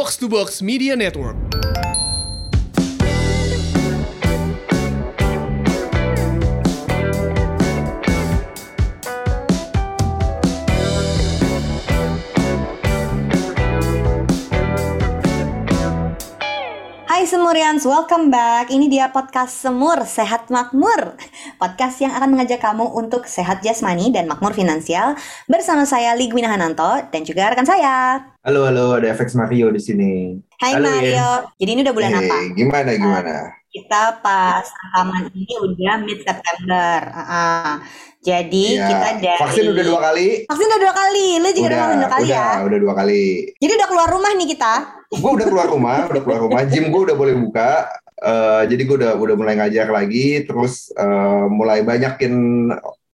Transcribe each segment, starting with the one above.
Box to Box Media Network. Hai Semurians, welcome back. Ini dia podcast Semur Sehat Makmur. Podcast yang akan mengajak kamu untuk sehat jasmani dan makmur finansial bersama saya Ligwina Hananto dan juga rekan saya. Halo, halo, ada FX Mario di sini. Hai Halo, Mario. Jadi ini udah bulan Hey, apa? Gimana, gimana? Kita pas rekaman ini udah mid September. Jadi Iya. kita dari Vaksin udah dua kali? Vaksin udah dua kali. Lu juga udah, vaksin dua kali udah, ya. udah dua kali. Jadi udah keluar rumah nih kita. Gue udah keluar rumah, udah keluar rumah. Gym gue udah boleh buka. Eh, jadi gue udah udah mulai ngajar lagi, terus eh, mulai banyakin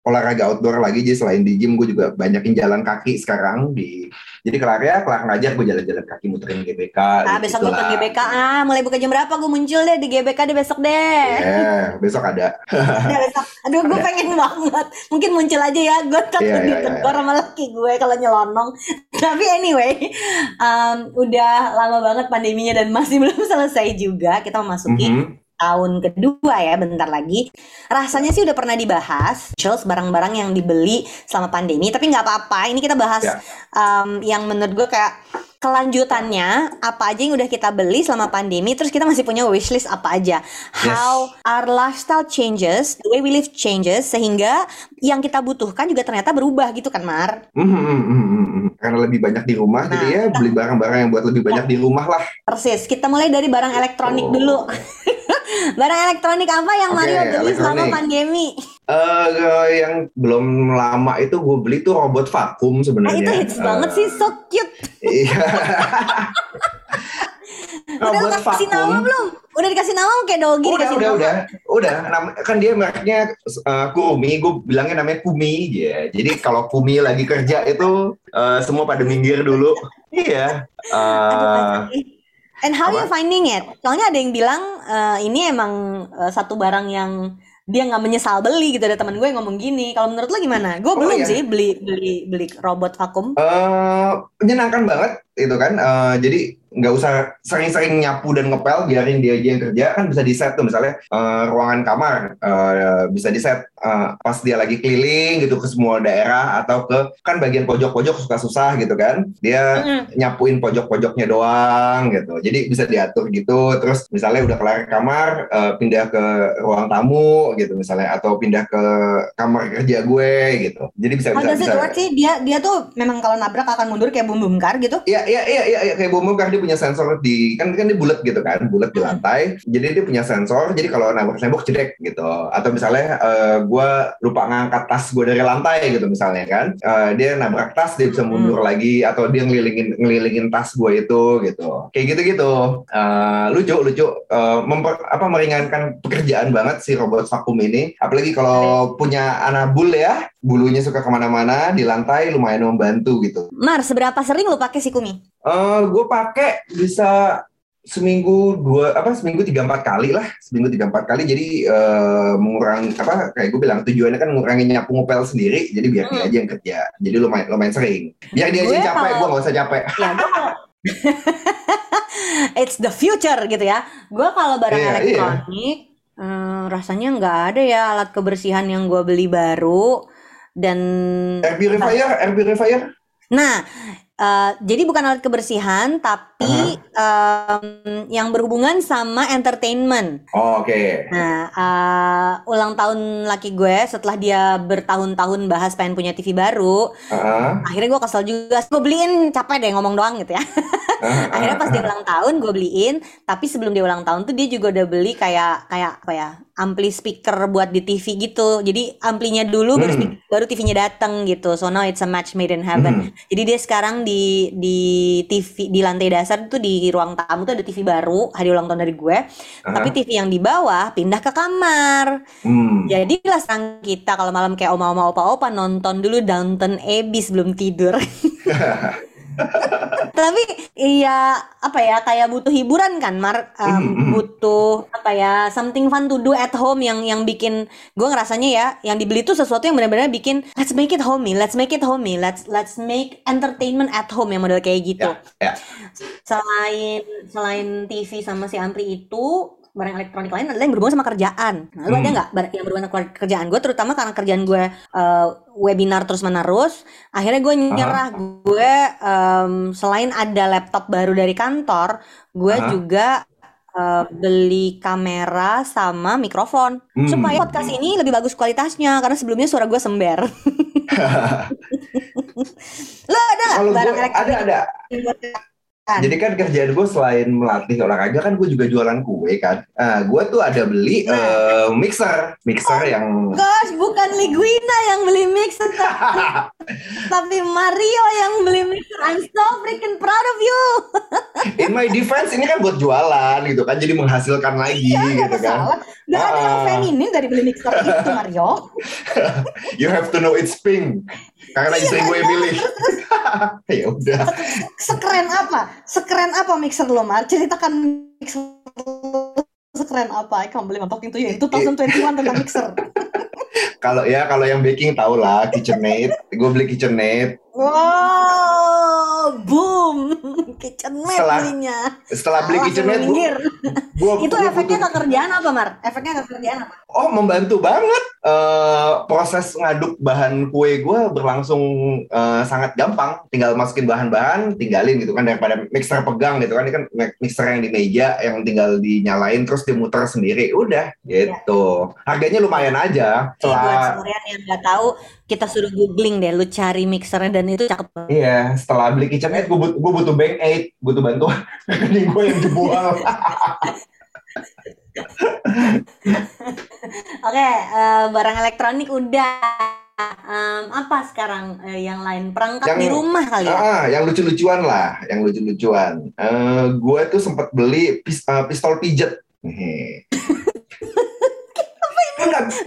olahraga outdoor lagi. Jadi selain di gym, gue juga banyakin jalan kaki sekarang. Di jadi kelar ya, kelar ngajar gue jalan-jalan kaki muterin GBK. Ah, besok gue ke. GBK. Ah, mulai buka jam berapa? Gue muncul deh di GBK deh besok deh. Ya, besok ada. Udah besok. Aduh, gue pengen banget. Mungkin muncul aja ya. Gue takut Iya, iya, ditegur sama laki gue kalau nyelonong. Tapi anyway, um, udah lama banget pandeminya dan masih belum selesai juga. Kita memasuki Mhm. Tahun kedua ya, bentar lagi. Rasanya sih udah pernah dibahas, Charles barang-barang yang dibeli selama pandemi. Tapi nggak apa-apa. Ini kita bahas Ya. um, yang menurut gue kayak kelanjutannya apa aja yang udah kita beli selama pandemi terus kita masih punya wishlist apa aja. How our lifestyle changes the way we live changes sehingga yang kita butuhkan juga ternyata berubah gitu kan Mar? Mhm, mhm, mhm. Karena lebih banyak di rumah, Nah, jadi ya beli barang-barang yang buat lebih banyak di rumah lah. persis. Kita mulai dari barang elektronik Oh. dulu. Barang elektronik apa yang Oke, Mario beli selama pandemi Eh, yang belum lama itu gue beli tuh robot vakum nah sebenarnya. itu hits Eh, banget sih so cute Iya. udah robot nama vakum. belum udah dikasih nama kayak dogi Udah, dikasih udah, nama udah, udah. Nam- kan dia mereknya eh, Kumi, gue bilangnya namanya Kumi, ya. Jadi kalau Kumi lagi kerja itu eh, semua pada minggir dulu. Iya. Aduh, kacau. And how apa? you finding it? Soalnya ada yang bilang eh, ini emang eh, satu barang yang dia nggak menyesal beli gitu. Ada teman gue yang ngomong gini. Kalau menurut lo gimana? Gue Oh, belum iya. sih beli beli beli robot vakum. eh, menyenangkan banget itu kan. Eh, jadi nggak usah sering-sering nyapu dan ngepel, biarin dia aja yang kerja kan bisa di set tuh misalnya eh, ruangan kamar eh, bisa di set eh, pas dia lagi keliling gitu ke semua daerah atau ke kan bagian pojok-pojok suka susah gitu kan. Dia nyapuin pojok-pojoknya doang gitu. Jadi bisa diatur gitu. Terus misalnya udah kelar kamar, eh, pindah ke ruang tamu gitu misalnya atau pindah ke kamar kerja gue gitu. Jadi bisa How bisa bisa. sih? Dia dia tuh memang kalau nabrak akan mundur kayak bum bum car gitu. Iya, iya, iya, iya, iya, kayak kan dia punya sensor di kan kan dia bulat gitu kan, bulat di lantai. Jadi dia punya sensor. Jadi kalau nabrak tembok jedek gitu. Atau misalnya eh, gue lupa ngangkat tas gue dari lantai gitu misalnya kan, Eh, dia nabrak tas dia bisa mundur lagi atau dia ngelilingin ngelilingin tas gue itu gitu. Kayak gitu-gitu. Eh, lucu, lucu. Eh, memper- apa meringankan pekerjaan banget si robot vakum ini. Apalagi kalau punya anabul ya, bulunya suka ke mana-mana di lantai lumayan membantu gitu. Mar, seberapa sering lo pakai si Kumi? Eh, gue pakai bisa seminggu dua apa seminggu tiga empat kali lah. Seminggu tiga empat kali. Jadi eh, mengurangi apa kayak gue bilang tujuannya kan mengurangi nyapu ngepel sendiri. Jadi biar dia Hmm. aja yang kerja. Jadi lumayan lumayan sering. Biar dia aja yang capek. kalau- gue nggak usah capek. Ya gue It's the future gitu ya. Gue kalau barang Iya, elektronik eh, rasanya nggak ada ya alat kebersihan yang gue beli baru. Dan air purifier? Air purifier? Nah, eh, jadi bukan alat kebersihan, tapi em, yang berhubungan sama entertainment. oh, oke Nah, eh, ulang tahun laki gue setelah dia bertahun-tahun bahas pengen punya TV baru, Heeh, akhirnya gue kesel juga. Gue beliin, capek deh ngomong doang gitu ya. heeh, Akhirnya pas dia ulang tahun gue beliin, tapi sebelum dia ulang tahun tuh dia juga udah beli kayak kayak apa ya? ampli speaker buat di TV gitu. Jadi amplinya dulu baru Hmm. speak- baru TV-nya datang gitu. So now it's a match made in heaven. Hmm. Jadi dia sekarang di di TV di lantai dasar tuh di ruang tamu tuh ada TV baru hari ulang tahun dari gue. Tapi TV yang di bawah pindah ke kamar. Hmm. Jadi lah sekarang kita kalau malam kayak oma-oma opa-opa nonton dulu Downton Abbey sebelum tidur. Tapi iya apa ya kayak butuh hiburan kan, Mar Um, Mm, mm. butuh apa ya something fun to do at home yang yang bikin gue ngerasanya ya yang dibeli itu sesuatu yang benar-benar bikin let's make it homey, let's make it homey, let's let's make entertainment at home yang model kayak gitu. Ya, ya. Selain selain TV sama si ampli itu barang elektronik lain adalah yang berhubungan sama kerjaan. Nah, lu ada Hmm. nggak barang yang berhubungan sama kerjaan gue, terutama karena kerjaan gue eh, webinar terus menerus. Akhirnya gue nyerah. Gue em, selain ada laptop baru dari kantor, gue Aha. juga eh, beli kamera sama mikrofon Hmm. supaya podcast ini lebih bagus kualitasnya karena sebelumnya suara gue sember. Lo ada nggak barang gue ada elektronik ada. Kerjaan? Jadi kan kerjaan gue selain melatih olahraga kan gue juga jualan kue kan. Nah, gue tuh ada beli Nah. eh, mixer, mixer yang Gosh, bukan Liguina yang beli mixer, tapi Mario yang beli mixer. I'm so freaking proud of you. in my defense ini kan buat jualan gitu kan, jadi menghasilkan lagi Iya, gitu kan. Gak ada yang Ah. feminin dari beli mixer itu, Mario. You have to know it's pink karena istri gue pilih. ya udah. Sekeren apa? Sekeren apa mixer lo, Mar? Ceritakan mixer lo sekeren apa? I can't believe I'm talking to you in 2021 tentang mixer. Kalau ya kalau yang baking tau lah KitchenAid. Gue beli KitchenAid. Wow, boom kitchen mat setelah, belinya. Setelah beli kitchen mat, gua, gua, itu gua efeknya butuh. kekerjaan apa, Mar? Efeknya kekerjaan apa? Oh, membantu banget. Uh, proses ngaduk bahan kue gue berlangsung uh, sangat gampang. Tinggal masukin bahan-bahan, tinggalin gitu kan daripada mixer pegang gitu kan. Ini kan mixer yang di meja yang tinggal dinyalain terus dimuter sendiri. Udah iya. gitu. Ya. Harganya lumayan aja. Iya, setelah... Ya, buat yang nggak tahu, kita suruh googling deh. Lu cari mixernya dan itu cakep. Iya, setelah beli KitchenAid gue but, butuh Bang eight butuh bantuan ini gue yang jebol Oke, okay, uh, barang elektronik udah. Um, apa sekarang uh, yang lain perangkat yang, di rumah kali ya? Ah, ah yang lucu-lucuan lah, yang lucu-lucuan. Eh, uh, gue tuh sempat beli pis, uh, pistol pijet.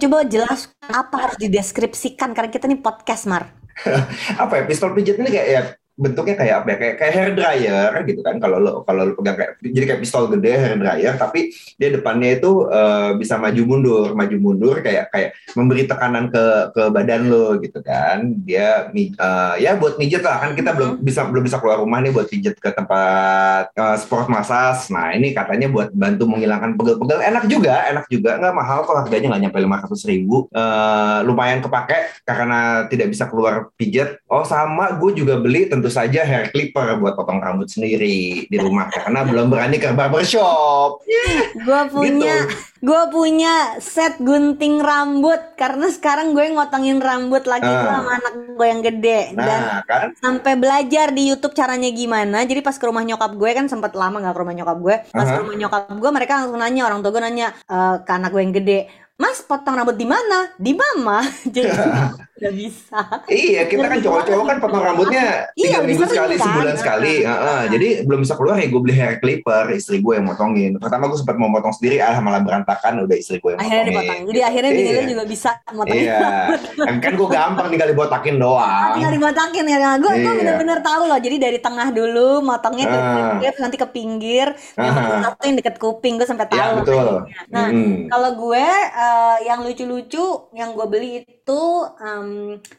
Coba jelas apa harus dideskripsikan karena kita nih podcast Mar. apa ya pistol pijet ini kayak ya bentuknya kayak apa ya? Kayak kayak hair dryer gitu kan kalau lo kalau lo pegang kayak jadi kayak pistol gede hair dryer tapi dia depannya itu eh, bisa maju mundur maju mundur kayak kayak memberi tekanan ke ke badan lo gitu kan. Dia eh, ya buat mijet lah kan kita belum bisa belum bisa keluar rumah nih buat pijet ke tempat eh, sport massage. Nah ini katanya buat bantu menghilangkan pegel-pegel. Enak juga enak juga. Nggak mahal kok harganya nggak nyampe lima ratus ribu. Eh, lumayan kepake karena tidak bisa keluar pijet oh sama gue juga beli tentu saja hair clipper buat potong rambut sendiri di rumah karena belum berani ke barbershop Gue punya, Gitu. gue punya set gunting rambut karena sekarang gue ngotongin rambut lagi gue sama anak gue yang gede dan nah kan sampai belajar di YouTube caranya gimana. Jadi pas ke rumah nyokap gue kan sempet lama nggak ke rumah nyokap gue. Pas ke Aha. rumah nyokap gue mereka langsung nanya orang tua gue nanya eh, ke anak gue yang gede, Mas potong rambut di mana? Di mama. Jadi nggak bisa. Iya, kita kan cowok-cowok kan potong rambutnya Iya, tiga minggu bisa sekali, kan? sebulan sekali. Heeh, Jadi belum bisa keluar ya gue beli hair clipper, istri gue yang motongin. Pertama gue sempat mau potong sendiri, ah malah berantakan, udah istri gue yang Akhirnya motongin. dipotong. Jadi akhirnya Iya. juga bisa motongin Iya, kan, kan gue gampang tinggal dibotakin doang. tinggal dibotakin ya. Nah, gue gue Iya. bener-bener tahu loh. Jadi dari tengah dulu motongnya ke Ah. pinggir, nanti ke pinggir, Ah. satu yang deket kuping gue sampai tahu. Iya betul. Nah, Mm. Kalau gue eh, yang lucu-lucu yang gue beli itu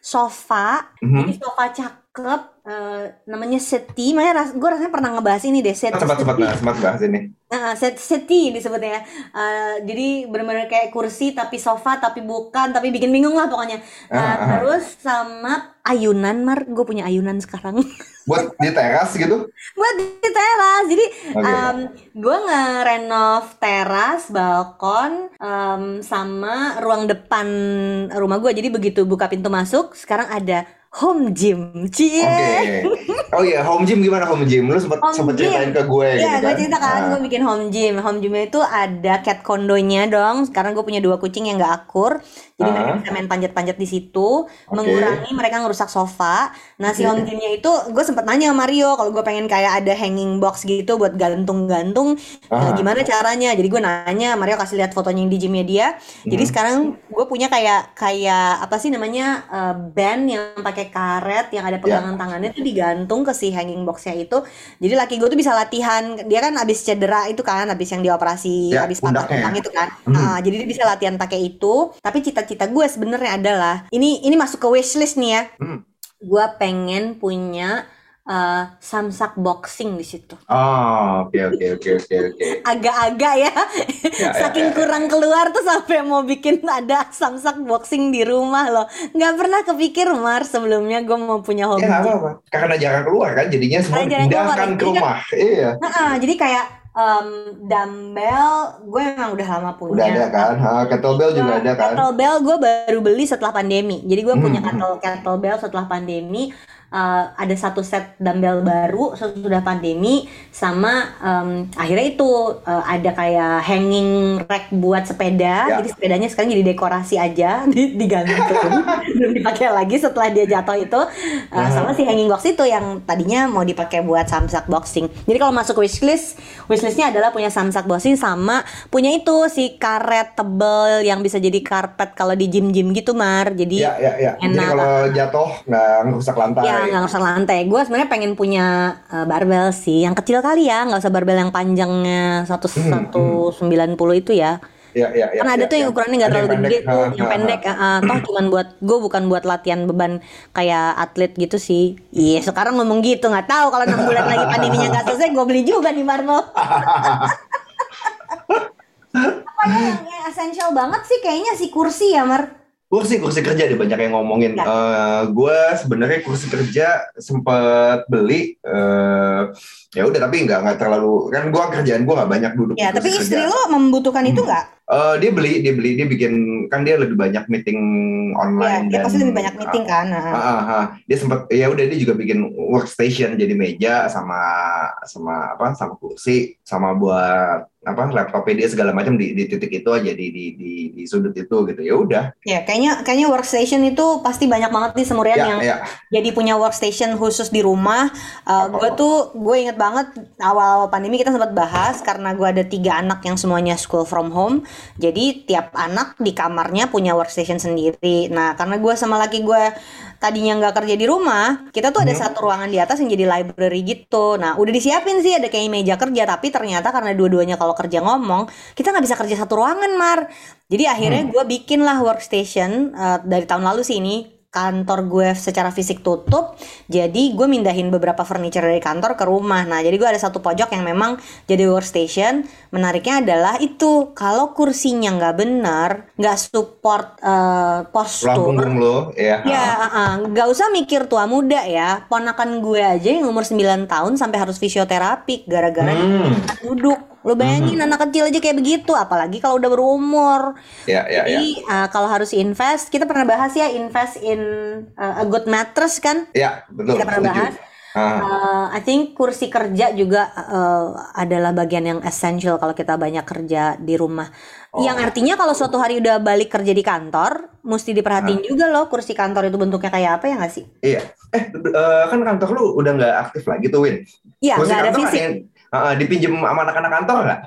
sofa. Mhm. Jadi sofa cakep eh, namanya seti. Makanya ras- gue rasanya pernah ngebahas ini deh set Cepat cepat seti. bahas, cepat bahas ini. Nah, set seti disebutnya. Eh, jadi benar-benar kayak kursi tapi sofa tapi bukan tapi bikin bingung lah pokoknya. Nah, Ah, ah. terus sama ayunan mar, gue punya ayunan sekarang Buat di teras gitu. buat di teras. Jadi Oke. em, gue ngerenov teras, balkon, em, sama ruang depan rumah gue. Jadi begitu buka pintu masuk, sekarang ada home gym. Cie. Oke. Oh iya, home gym gimana home gym? Lu sempat Home sempat gym. ceritain ke gue Iya, gitu gue kan. cerita kan, Ah. gue bikin home gym. Home gymnya itu ada cat kondonya dong. Sekarang gue punya dua kucing yang gak akur, jadi Ah. mereka bisa main panjat-panjat di situ, mengurangi mereka ngerusak sofa. Nah, si home gymnya itu gue sempet nanya sama Mario kalau gue pengen kayak ada hanging box gitu buat gantung-gantung, Ah. gimana caranya? Jadi gue nanya, Mario kasih lihat fotonya yang di gymnya dia. Jadi Hmm. sekarang gue punya kayak kayak apa sih namanya eh, band yang pakai karet yang ada pegangan tangannya tuh digantung nyambung ke si hanging boxnya itu. Jadi laki gue tuh bisa latihan. Dia kan abis cedera itu kan, abis yang dioperasi, Ya, abis patah pundaknya ya. tulang itu kan. Hmm. Ah, jadi dia bisa latihan pakai itu. Tapi cita-cita gue sebenarnya adalah ini ini masuk ke wishlist nih ya. Hmm. Gue pengen punya eh, samsak boxing di situ. Oh, oke oke oke oke oke. Agak-agak ya, Ya, ya, saking ya, ya. kurang keluar tuh sampai mau bikin ada samsak boxing di rumah loh. Nggak pernah kepikir Mar sebelumnya gue mau punya hobi. Ya apa-apa. Karena jarang keluar kan, jadinya semua Karena keluar, dipindahkan ya. ke rumah. Iya. Nah, jadi kayak em, dumbbell gue emang udah lama punya. Udah ada kan? Ha, kettlebell juga ada kan? Kettlebell gue baru beli setelah pandemi. Jadi gue Hmm, punya hmm. kettle kettlebell setelah pandemi. Eh, ada satu set dumbbell baru sesudah pandemi sama em, akhirnya itu eh, ada kayak hanging rack buat sepeda. Ya. Jadi sepedanya sekarang jadi dekorasi aja di- digantung. Belum dipakai lagi setelah dia jatuh itu. Eh, Aha. sama si hanging box itu yang tadinya mau dipakai buat samsak boxing. Jadi kalau masuk wishlist, wishlistnya adalah punya samsak boxing sama punya itu si karet tebel yang bisa jadi karpet kalau di gym-gym gitu Mar. Jadi Ya, ya, ya. Jadi enak. kalau jatuh nggak ngerusak lantai. ya nggak usah lantai. Gue sebenarnya pengen punya eh, barbel sih, yang kecil kali ya, nggak usah barbel yang panjangnya satu satu sembilan puluh itu ya. Ya, ya, ya. Karena ada ya, tuh yang ya. ukurannya nggak terlalu yang gede pendek. tuh, Ha, yang ha, pendek. ha. eh, eh, toh cuman buat gue bukan buat latihan beban kayak atlet gitu sih. Iya sekarang ngomong gitu nggak tahu kalau enam bulan lagi pandeminya nggak selesai, gue beli juga nih Marmo. Apa ya yang, yang essential banget sih kayaknya si kursi ya Mar. Kursi kursi kerja deh banyak yang ngomongin. Ya. Eh, gue sebenarnya kursi kerja sempet beli. eh ya udah tapi nggak nggak terlalu kan gue kerjaan gue nggak banyak duduk. Ya tapi istri kerja. lo membutuhkan itu nggak? Eh, dia beli dia beli dia bikin kan dia lebih banyak meeting Ya, online dia dan pasti lebih banyak meeting kan. Nah. Ah, ah, ah. dia sempat ya udah dia juga bikin workstation jadi meja sama sama apa sama kursi sama buat apa laptopnya dia segala macam di, di titik itu aja di di di, di sudut itu gitu ya udah Ya, kayaknya kayaknya workstation itu pasti banyak banget nih semurian ya yang ya jadi punya workstation khusus di rumah. Uh, gue tuh gue inget banget awal pandemi kita sempat bahas karena gue ada tiga anak yang semuanya school from home. Jadi tiap anak di kamarnya punya workstation sendiri. Nah karena gue sama laki gue tadinya nggak kerja di rumah, kita tuh ada Hmm. satu ruangan di atas yang jadi library gitu. Nah udah disiapin sih ada kayak meja kerja, tapi ternyata karena dua-duanya kalau kerja ngomong, kita nggak bisa kerja satu ruangan mar. Jadi akhirnya gue bikin lah workstation uh, dari tahun lalu sih ini kantor gue secara fisik tutup jadi gue mindahin beberapa furniture dari kantor ke rumah nah jadi gue ada satu pojok yang memang jadi workstation menariknya adalah itu kalau kursinya nggak benar nggak support tulang postur lo ya Ya, uh-uh. nggak usah mikir tua muda ya. Ponakan gue aja yang umur 9 tahun sampai harus fisioterapi gara-gara Hmm. duduk. Lo bayangin anak kecil aja kayak begitu, apalagi kalau udah berumur. ya ya ya Jadi uh, kalau harus invest, kita pernah bahas ya invest in uh, a good mattress kan? ya betul Kita pernah setuju. bahas. Ah, Uh, I think kursi kerja juga uh, adalah bagian yang essential kalau kita banyak kerja di rumah. Oh. Yang artinya kalau suatu hari udah balik kerja di kantor, mesti diperhatiin juga loh kursi kantor itu bentuknya kayak apa ya nggak sih? iya eh eh, kan kantor lu udah nggak aktif lagi tuh Win Iya, nggak ada fisik. Ah, dipinjem sama anak-anak kantor nggak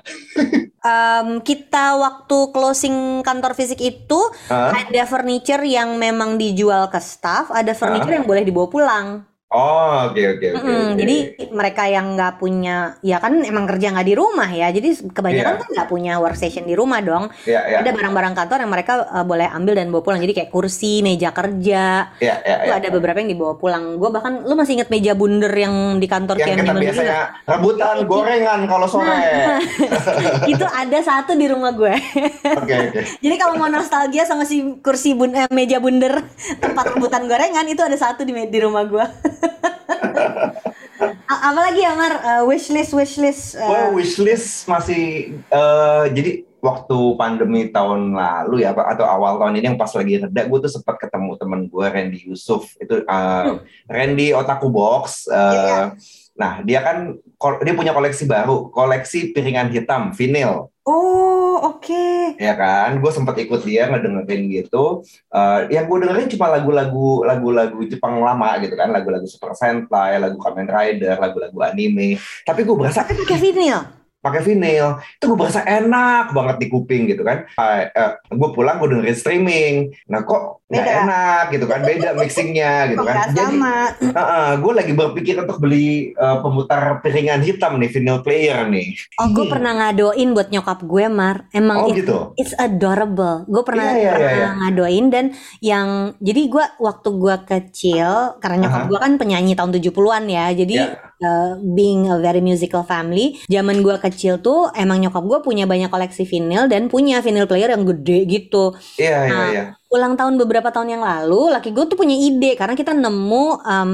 Em, kita waktu closing kantor fisik itu Ah. ada furniture yang memang dijual ke staff, ada furniture yang boleh dibawa pulang. Oh oke oke oke Mm-mm, oke. Jadi mereka yang nggak punya, ya kan emang kerja nggak di rumah ya. Jadi kebanyakan Iya. kan nggak punya workstation di rumah dong. ya ya Ada barang-barang kantor yang mereka uh, boleh ambil dan bawa pulang. Jadi kayak kursi, meja kerja, ya ya itu ya ada beberapa yang dibawa pulang. Gue bahkan, lu masih inget meja bundar yang di kantor yang kita biasanya nggak? rebutan gorengan kalau sore. itu ada satu di rumah gue. Oke oke. Jadi kalau mau nostalgia sama si kursi bun eh, meja bundar tempat rebutan gorengan itu ada satu di di rumah gue. Apalagi ya Mar? Eh, wishlist wishlist eh, Gue wishlist masih eh, jadi waktu pandemi tahun lalu ya Pak, atau awal tahun ini yang pas lagi reda gue tuh sempat ketemu temen gue Randy Yusuf. Itu eh, Randy Otaku Box eh, Iya. Nah dia kan dia punya koleksi baru koleksi piringan hitam vinil. Oh oke. ya kan? Gue sempat ikut dia ngedengerin gitu. Eh, yang gue dengerin cuma lagu-lagu lagu-lagu Jepang lama gitu kan. Lagu-lagu Super Sentai lagu Kamen Rider lagu-lagu anime. Tapi gue berasa Tapi pakai vinyl. Pakai vinyl itu gue berasa enak banget di kuping gitu kan uh, uh, gue pulang gue dengerin streaming nah kok nggak enak gitu kan beda mixingnya gitu kan sama. uh, uh, gue lagi berpikir untuk beli uh, pemutar piringan hitam nih vinyl player nih Oh, gue pernah ngadoin buat nyokap gue, Mar. Emang oh it- gitu it's adorable. Gue pernah, Iya, iya, pernah iya, iya. ngadoin dan yang jadi gue waktu gue kecil karena nyokap Aha. gue kan penyanyi tahun 70-an ya. Jadi Ya. uh, being a very musical family, zaman gue kecil tuh emang nyokap gue punya banyak koleksi vinyl dan punya vinyl player yang gede gitu. iya iya Nah, iya Ulang tahun beberapa tahun yang lalu, laki gue tuh punya ide karena kita nemu um,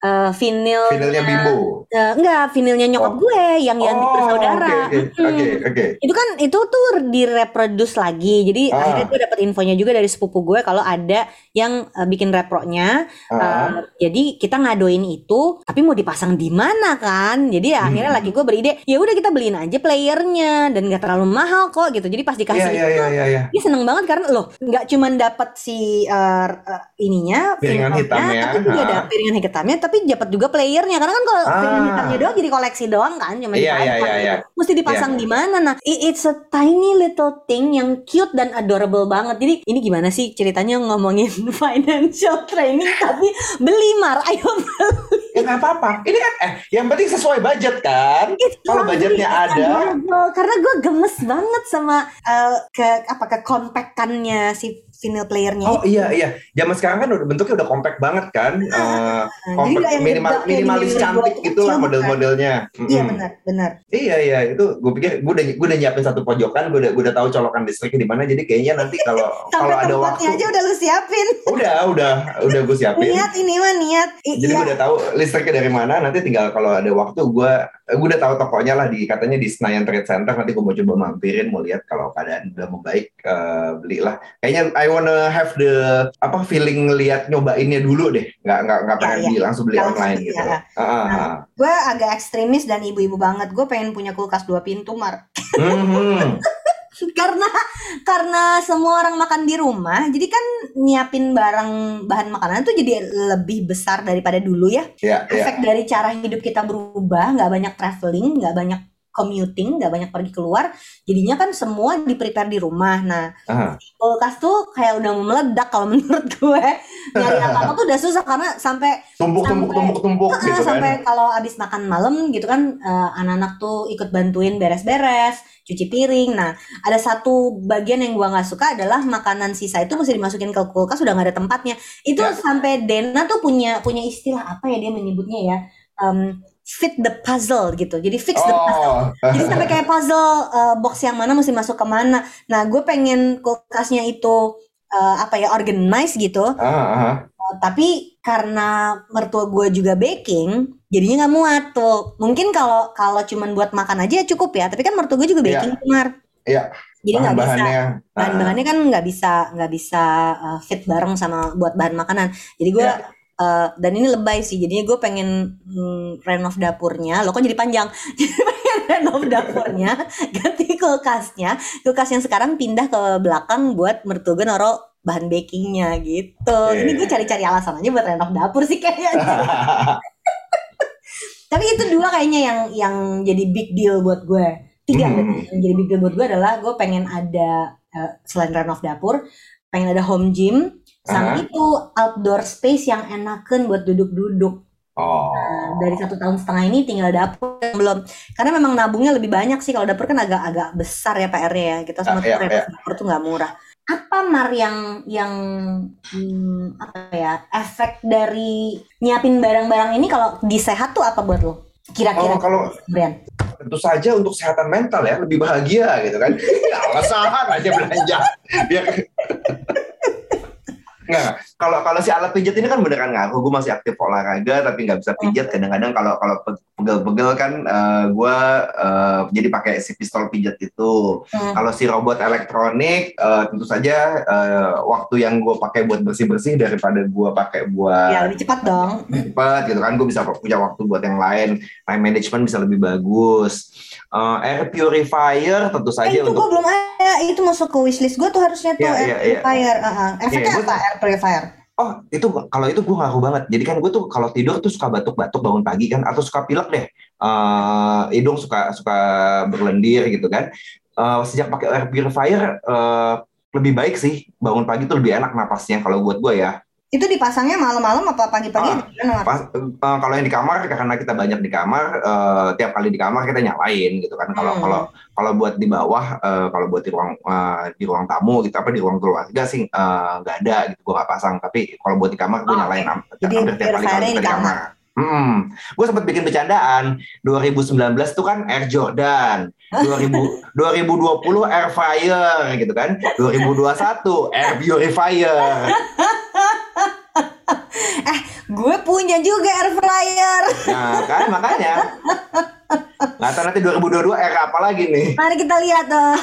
uh, vinyl vinylnya bimbo uh, enggak vinylnya nyokap Oh. gue yang yang oh bersaudara. oke oke Mm-mm oke oke itu kan itu tuh direproduce lagi jadi Ah. akhirnya gue dapet infonya juga dari sepupu gue kalau ada yang uh, bikin repronya Ah. Uh, jadi kita ngadoin itu tapi mau dipasang di mana kan jadi ya akhirnya Hmm. laki gue beride ya udah kita beliin aja playernya dan gak terlalu mahal kok gitu jadi pas dikasih iya itu iya iya iya dia seneng banget karena loh nggak cuman dapat si uh, uh, ininya Piringan vinylnya, hitamnya, tapi juga ada piringan hitamnya tapi dapat juga playernya karena kan kalau Ah. piringan hitamnya doang jadi koleksi doang kan cuma dipasang iya, iya. gitu. mesti dipasang di mana nah it's a tiny little thing yang cute dan adorable banget jadi ini gimana sih ceritanya ngomongin financial training tapi beli mar ayo ya nggak apa-apa ini kan eh yang penting sesuai budget kan Kalau budgetnya it's ada. adorable. karena gue gemes banget sama uh, ke apa ke compactannya si vinyl playernya Oh itu. iya iya, zaman sekarang kan udah bentuknya udah compact banget kan, Eh, Nah, compact, yang minimal, minimalis cantik itu gitulah kecil, model-modelnya. bukan? Iya Mm-mm. benar benar. Iya iya itu gue pikir gue udah gue udah nyiapin satu pojokan, gue udah gue udah tahu colokan listriknya di mana, jadi kayaknya nanti kalau kalau ada waktu, aja udah lu siapin. udah udah udah gue siapin. Niat ini mah niat. I- Jadi iya. gue udah tahu listriknya dari mana. Nanti tinggal kalau ada waktu gue gue udah tahu tokonya lah di katanya di Senayan Trade Center. Nanti gue mau coba mampirin, mau lihat kalau keadaan udah membaik eh, belilah. Kayaknya I wanna have the apa feeling lihat nyobainnya dulu deh. Nggak nggak nggak Ya, pengen ya. beli langsung beli Nggak online langsung, gitu. ya. Ah, ah, Nah. ah. Gue agak ekstremis dan ibu-ibu banget. Gue pengen punya kulkas dua pintu, Mar. Mhm. karena karena semua orang makan di rumah, jadi kan nyiapin barang bahan makanan tuh jadi lebih besar daripada dulu ya. Ya ya. Efek dari cara hidup kita berubah, nggak banyak traveling, nggak banyak commuting, nggak banyak pergi keluar, jadinya kan semua di prepare di rumah. Nah, Aha. kulkas tuh kayak udah mau meledak kalau menurut gue nyari apa apa tuh udah susah karena sampai Tumpuk tumpuk Sampai- tumpuk tumpuk Ah, gitu kan. sampai kalau abis makan malam gitu kan eh, anak-anak tuh ikut bantuin beres-beres cuci piring nah ada satu bagian yang gua nggak suka adalah makanan sisa itu mesti dimasukin ke kulkas udah nggak ada tempatnya itu Ya. sampai Dena tuh punya punya istilah apa ya dia menyebutnya ya Em, fit the puzzle gitu jadi fix the puzzle Oh. jadi sampai kayak puzzle eh, box yang mana mesti masuk ke mana nah gue pengen kulkasnya itu eh, apa ya organize gitu Ah, ah. Uh, tapi karena mertua gue juga baking jadinya nggak muat tuh mungkin kalau kalau cuman buat makan aja cukup ya tapi kan mertua gue juga Iya. baking Mar. Iya. jadi nggak bisa Bahan-bahannya. bahan-bahannya kan nggak bisa nggak bisa uh, fit bareng sama buat bahan makanan jadi gue Iya. Uh, dan ini lebay sih jadinya gue pengen mm, renov dapurnya. Lo kok jadi panjang? Jadi pengen renov dapurnya ganti kulkasnya. Kulkas yang sekarang pindah ke belakang buat mertua gue noro bahan bakingnya gitu. Iya. ini gue cari-cari alasan aja buat renov dapur sih kayaknya. Tapi itu dua kayaknya yang yang jadi big deal buat gue. Tiga Hmm. yang jadi big deal buat gue adalah gue pengen ada eh, selain renov dapur pengen ada home gym sama Ah. itu outdoor space yang enakan buat duduk-duduk. Oh. Nah, dari satu tahun setengah ini tinggal dapur yang belum. Karena memang nabungnya lebih banyak sih kalau dapur kan agak-agak besar ya PR-nya ya. Kita semua Ah, iya, tahu renov iya. dapur tuh nggak murah. Apa mar yang yang hmm, apa ya efek dari nyiapin barang-barang ini kalau di sehat tuh apa buat lo? Kira-kira Oh, kalau- Brian tentu saja untuk kesehatan mental ya lebih bahagia gitu kan. Ya alasan aja belanja. Biar Nggak, kalau kalau si alat pijat ini kan beneran ngaruh. Gue masih aktif olahraga tapi nggak bisa pijat. Kadang-kadang kalau kalau pe- pegel-pegel kan gue jadi pakai si pistol pijat itu. Hmm. Kalau si robot elektronik eh, tentu saja eh, waktu yang gue pakai buat bersih-bersih daripada gue pakai buat ya lebih cepat dong cepat gitu kan gue bisa punya waktu buat yang lain time management bisa lebih bagus Eh, air purifier tentu eh, saja itu gue untuk belum ada itu masuk ke wishlist gue tuh harusnya tuh Iya, air iya, iya. purifier uh -uh. efeknya Iya, gua apa air purifier oh itu kalau itu gue ngaruh banget jadi kan gue tuh kalau tidur tuh suka batuk-batuk bangun pagi kan atau suka pilek deh uh, hidung suka suka berlendir gitu kan. Uh, sejak pakai air purifier uh, lebih baik sih bangun pagi tuh lebih enak napasnya kalau buat gue ya. Itu dipasangnya malam-malam apa pagi-pagi? Uh, pas, uh, kalau yang di kamar karena kita banyak di kamar, uh, tiap kali di kamar kita nyalain gitu kan. Kalau hmm. kalau kalau buat di bawah, uh, kalau buat di ruang uh, di ruang tamu gitu apa di ruang keluarga sih nggak uh, ada gitu gue nggak pasang. Tapi kalau buat di kamar gue oh, nyalain okay. Jadi tiap kali di kamar. Hmm, gue sempat bikin bercandaan. 2019 tuh kan Air Jordan, 2000, 2020 Air Fire gitu kan, 2021 Air Purifier. eh, gue punya juga air fryer. Nah, kan makanya. Tahu nanti 2022 era apa lagi nih. Mari kita lihat tuh.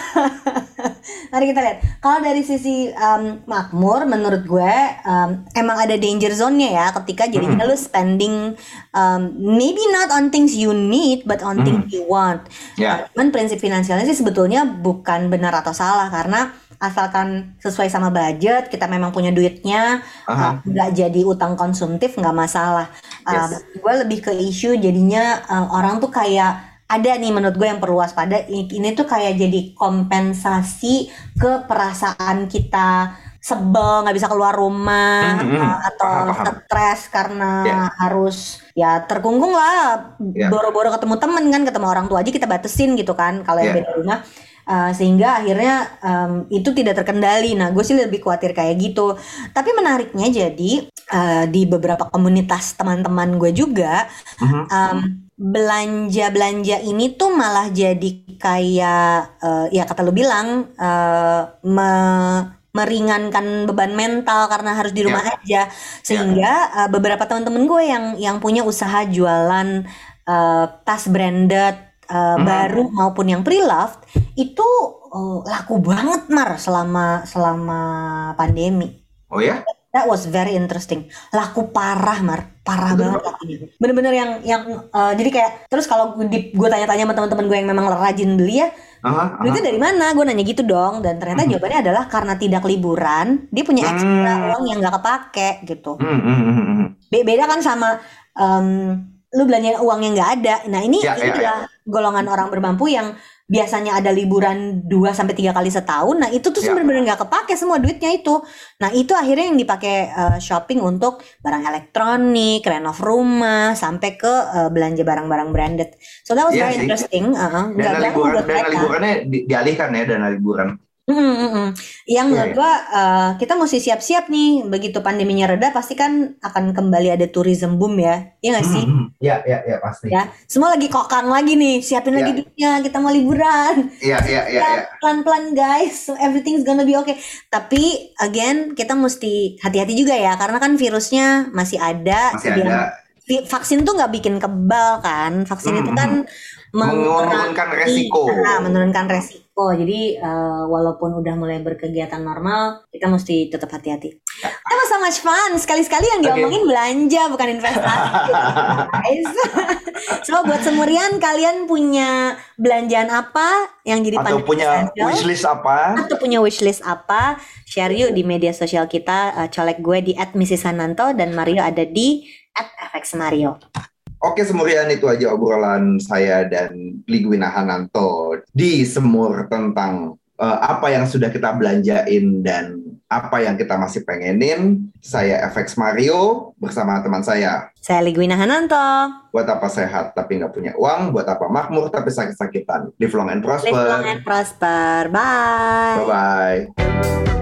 Mari kita lihat. Kalau dari sisi um, makmur, menurut gue um, emang ada danger zone-nya ya. Ketika jadinya hmm. lu spending um, maybe not on things you need, but on hmm. things you want. Yeah. Cuman prinsip finansialnya sih sebetulnya bukan benar atau salah karena asalkan sesuai sama budget kita memang punya duitnya uh, nggak uh, jadi utang konsumtif nggak masalah uh, yes. gue lebih ke isu jadinya uh, orang tuh kayak ada nih menurut gue yang perlu waspada ini tuh kayak jadi kompensasi ke perasaan kita sebel nggak bisa keluar rumah mm -hmm. uh, atau stres karena yeah. harus ya terkungkung lah ya. boro-boro yeah. ketemu temen kan ketemu orang tua aja kita batasin gitu kan kalau yang yeah. beda rumah Uh, sehingga akhirnya um, itu tidak terkendali. Nah, gue sih lebih khawatir kayak gitu. Tapi menariknya jadi uh, di beberapa komunitas teman-teman gue juga uh-huh. um, belanja-belanja ini tuh malah jadi kayak uh, ya kata lu bilang uh, me meringankan beban mental karena harus di rumah yeah. aja sehingga yeah. uh, beberapa teman-teman gue yang yang punya usaha jualan uh, tas branded uh, hmm. baru maupun yang pre-loved itu uh, laku banget mar selama selama pandemi. Oh ya? That was very interesting. Laku parah mar, parah Betul. banget lakunya. Bener-bener yang yang uh, jadi kayak terus kalau gue tanya-tanya sama teman-teman gue yang memang rajin beli ya, Aha, Duitnya dari mana? Gue nanya gitu dong, dan ternyata hmm. jawabannya adalah karena tidak liburan, dia punya ekstra hmm. uang yang nggak kepake gitu. Hmm, hmm, hmm, hmm. Beda kan sama um, lu belanja uang yang nggak ada. Nah ini ya, ini ya, ya. golongan orang bermampu yang biasanya ada liburan 2 sampai tiga kali setahun. Nah itu tuh ya. benar-benar nggak kepake semua duitnya itu. Nah itu akhirnya yang dipakai uh, shopping untuk barang elektronik, renov rumah, sampai ke uh, belanja barang-barang branded. So that was ya, very sih. interesting. Uh, dana liburan, dana liburannya di, dialihkan ya dana liburan. Hmm, hmm, hmm. Yang iya, menurut iya. gua uh, kita mesti siap-siap nih begitu pandeminya reda pasti kan akan kembali ada tourism boom ya, iya nggak sih? Iya iya iya pasti. Ya, semua lagi kokang lagi nih, siapin lagi iya. duitnya, kita mau liburan. Iya iya iya. Ya. Pelan-pelan guys, so everything's gonna be okay. Tapi again kita mesti hati-hati juga ya, karena kan virusnya masih ada. Masih ada. Vaksin tuh nggak bikin kebal kan, vaksin itu kan menurunkan resiko. Nah, menurunkan resiko. Jadi uh, walaupun udah mulai berkegiatan normal, kita mesti tetap hati-hati. That was so much fun. Sekali-sekali yang diomongin okay. belanja bukan investasi. guys. so buat semurian kalian punya belanjaan apa yang jadi atau punya wishlist apa? Atau punya wishlist apa? Share yuk di media sosial kita. Uh, colek gue di @mrs_sananto dan Mario ada di @fxmario. Oke, semurian itu aja obrolan saya dan Ligwina Hananto di semur tentang uh, apa yang sudah kita belanjain dan apa yang kita masih pengenin. Saya FX Mario bersama teman saya. Saya Ligwina Hananto. Buat apa sehat tapi nggak punya uang, buat apa makmur tapi sakit-sakitan. Live long and prosper. Live long and prosper. Bye. Bye-bye.